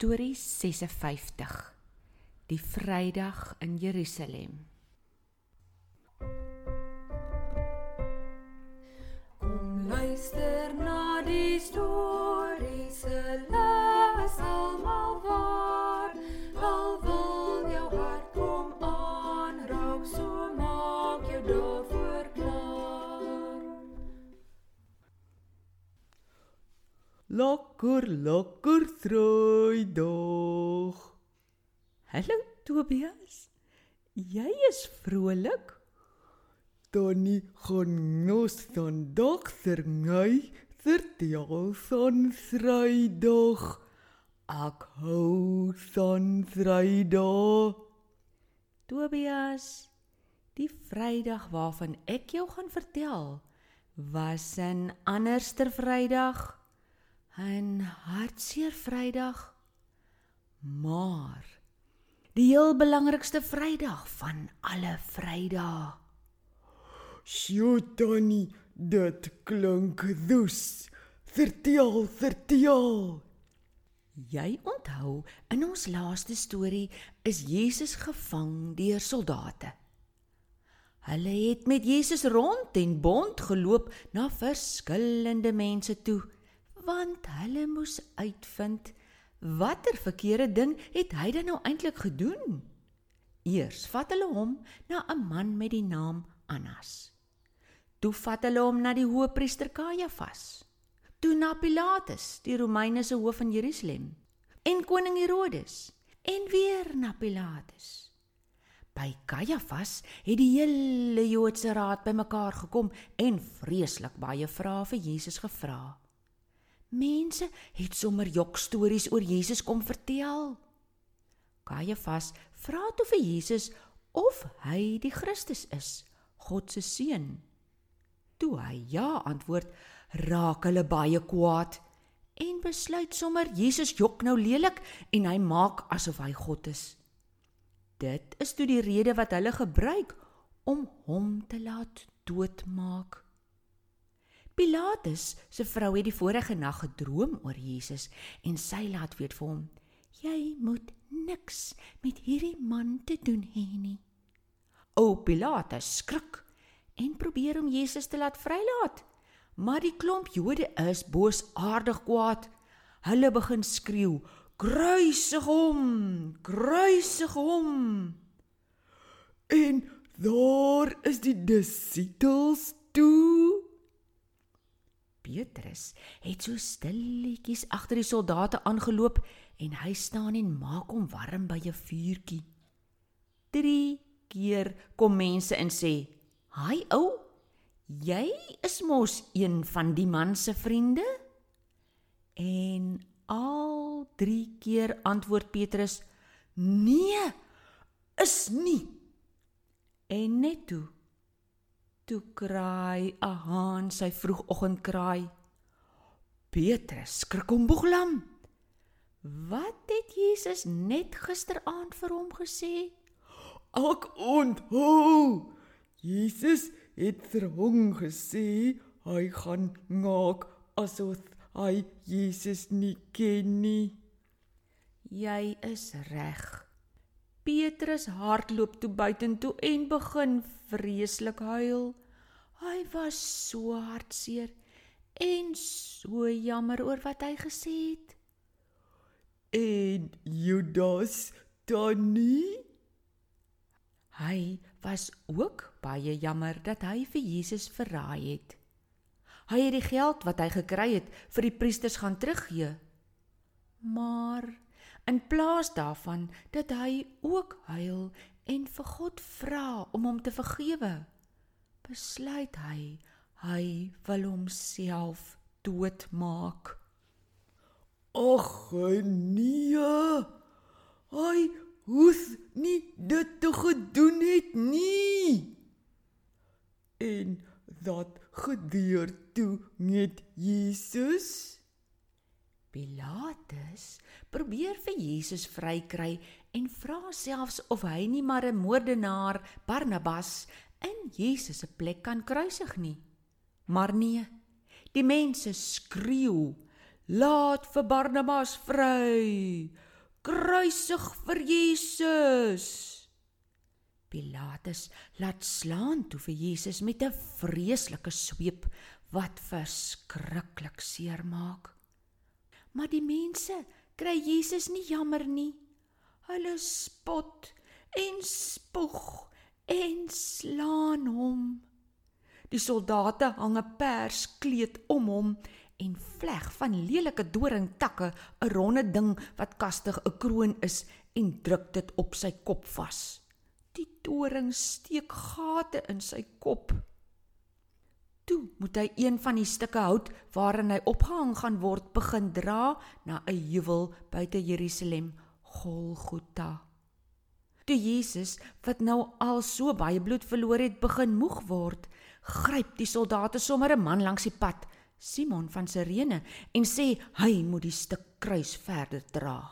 Storie 56. Die Vrydag in Jerusalem. Kom luister na die storie se les almal waar al wil jou hart kom aanraak so maak jou daarvoor klaar Lekker, lekker Vrydag. Hallo Tobias. Jy is vrolik? Tannie gaan nos vandag serngei vertel van Vrydag. Ek hou van Vrydag. Tobias, die Vrydag waarvan ek jou gaan vertel, was 'n anderster Vrydag, 'n hartseer Vrydag. Maar die heel belangrikste Vrydag van alle Vrydae. Sjoe Tannie, dit klink dus. Vertel, vertel. Jy onthou, in ons laaste storie is Jesus gevang deur soldate. Hulle het met Jesus rond en bond geloop na verskillende mense toe, want hulle moes uitvind watter verkeerde ding het hy dan nou eintlik gedoen. Eers vat hulle hom na 'n man met die naam Annas. Toe vat hulle hom na die hoëpriester Kajafas. Toe na Pilatus, die Romeine se hoof in Jerusalem, en koning Herodes, en weer na Pilatus. By Kajafas het die hele Joodse raad bymekaar gekom en vreeslik baie vrae vir Jesus gevra. Mense het sommer jokstories oor Jesus kom vertel. Kajafas vra toe vir Jesus of hy die Christus is, God se seun. Toe hy ja antwoord, raak hulle baie kwaad en besluit sommer Jesus jok nou lelik en hy maak asof hy God is. Dit is toe die rede wat hulle gebruik om hom te laat doodmaak. Pilatus se vrou het die vorige nag gedroom oor Jesus en sy laat weet vir hom: "Jy moet niks met hierdie man te doen hê nie." O Pilatus skrik en probeer om Jesus te laat vrylaat. Maar die klomp Jode is boosaardig kwaad. Hulle begin skreeu: "Kruisig hom! Kruisig hom!" En daar is die disippels toe. Petrus het so stilletjies agter die soldate aangeloop en hy staan en maak hom warm by 'n vuurtjie. 3 keer kom mense en sê: "Haai ou, jy is mos een van die man se vriende?" En al 3 keer antwoord Petrus: "Nee, is nie." En net toe toe kraai 'n haan sy vroegoggendkraai. Petrus skrik om boeglam. Wat het Jesus net gisteraand vir hom gesê? Ek onthou. Jesus het vir hom gesê hy gaan maak asof hy Jesus nie ken nie. Jy is reg. Petrus hardloop toe buitentoe en begin vreeslik huil. Hy was so hartseer en so jammer oor wat hy gesê het. En Judas dan nie? Hy was ook baie jammer dat hy vir Jesus verraai het. Hy het die geld wat hy gekry het vir die priesters gaan teruggee. Maar in plaas daarvan dat hy ook huil en vir God vra om hom te vergewe, besluit hy hy wil homself doodmaak. Ag nee. Hy hoes nie dit te gedoen het nie. En dat gebeur toe met Jesus. Pilatus probeer vir Jesus vrykry en vra selfs of hy nie maar 'n moordenaar Barnabas in Jesus se plek kan kruisig nie. Maar nee, die mense skreeu: "Laat vir Barnabas vry! Kruisig vir Jesus. Pilatus laat slaan toe vir Jesus met 'n vreeslike sweep wat verskriklik seermaak. Maar die mense kry Jesus nie jammer nie. Hulle spot en spoeg en slaan hom. Die soldate hang 'n perskleed om hom en vleg van lelike doringtakke 'n ronde ding wat kastig 'n kroon is en druk dit op sy kop vas. Die doring steek gate in sy kop. Toe moet hy een van die stukke hout waarin hy opgehang gaan word begin dra na 'n heuwel buite Jerusalem, Golgotha. Toe Jesus, wat nou al so baie bloed verloor het, begin moeg word, gryp die soldate sommer 'n man langs die pad, Simon van Sirene, en sê hy moet die stuk kruis verder dra.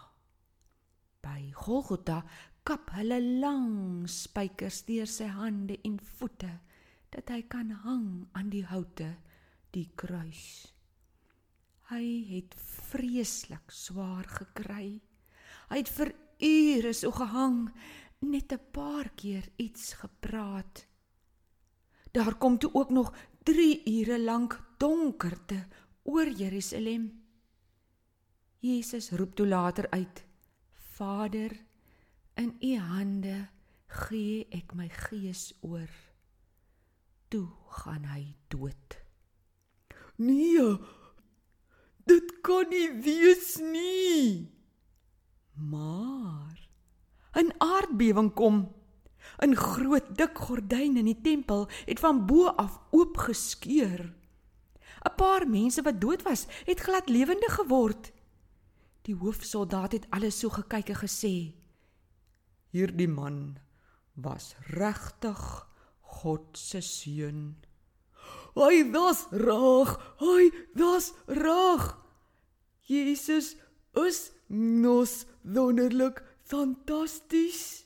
By Golgotha kap hulle lang spykers deur sy hande en voete dat hy kan hang aan die houte die kruis. Hy het vreeslik swaar gekry. Hy het vir ure so gehang, net 'n paar keer iets gepraat. Daar kom toe ook nog 3 ure lank donkerte oor Jerusalem. Jesus roep toe later uit: Vader, in U hande gee ek my gees oor. Toe gaan hy dood. Nee. Dit kan nie wees nie. Maar 'n aardbewing kom. 'n Groot dik gordyn in die tempel het van bo af oopgeskeur. 'n Paar mense wat dood was, het glad lewendig geword. Die hoofsoldaat het alles so gekyk en gesê: "Hierdie man was regtig God se seun." Hy was reg, hy was reg. Jesus is nos wonderlik fantasties.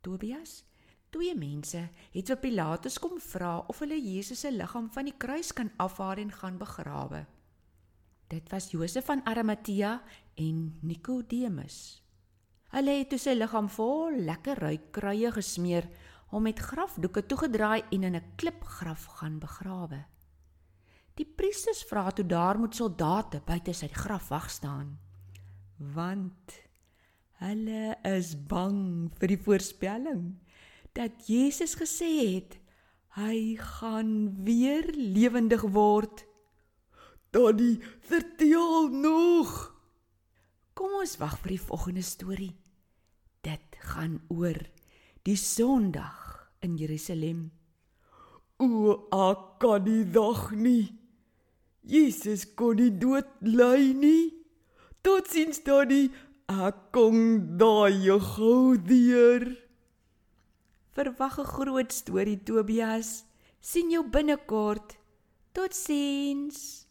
Tobias, twee mense het vir Pilatus kom vra of hulle Jesus se liggaam van die kruis kan afhaal en gaan begrawe. Dit was Josef van Arimatea en Nikodemus. Hulle het toe sy liggaam vol lekker ruikkruie gesmeer, hom met grafdoeke toegedraai en in 'n klipgraf gaan begrawe. Die priesters vra toe daar moet soldate buite sy graf wag staan, want Hulle is bang vir die voorspelling dat Jesus gesê het hy gaan weer lewendig word. Daddy, vertel nog. Kom ons wag vir die volgende storie. Dit gaan oor die Sondag in Jerusalem. O, ek kan nie dag nie. Jesus kon nie dood lê nie. Totsiens, Daddy. Ek kom daai gou weer. Verwag 'n groot storie Tobias. sien jou binnekort. Totsiens.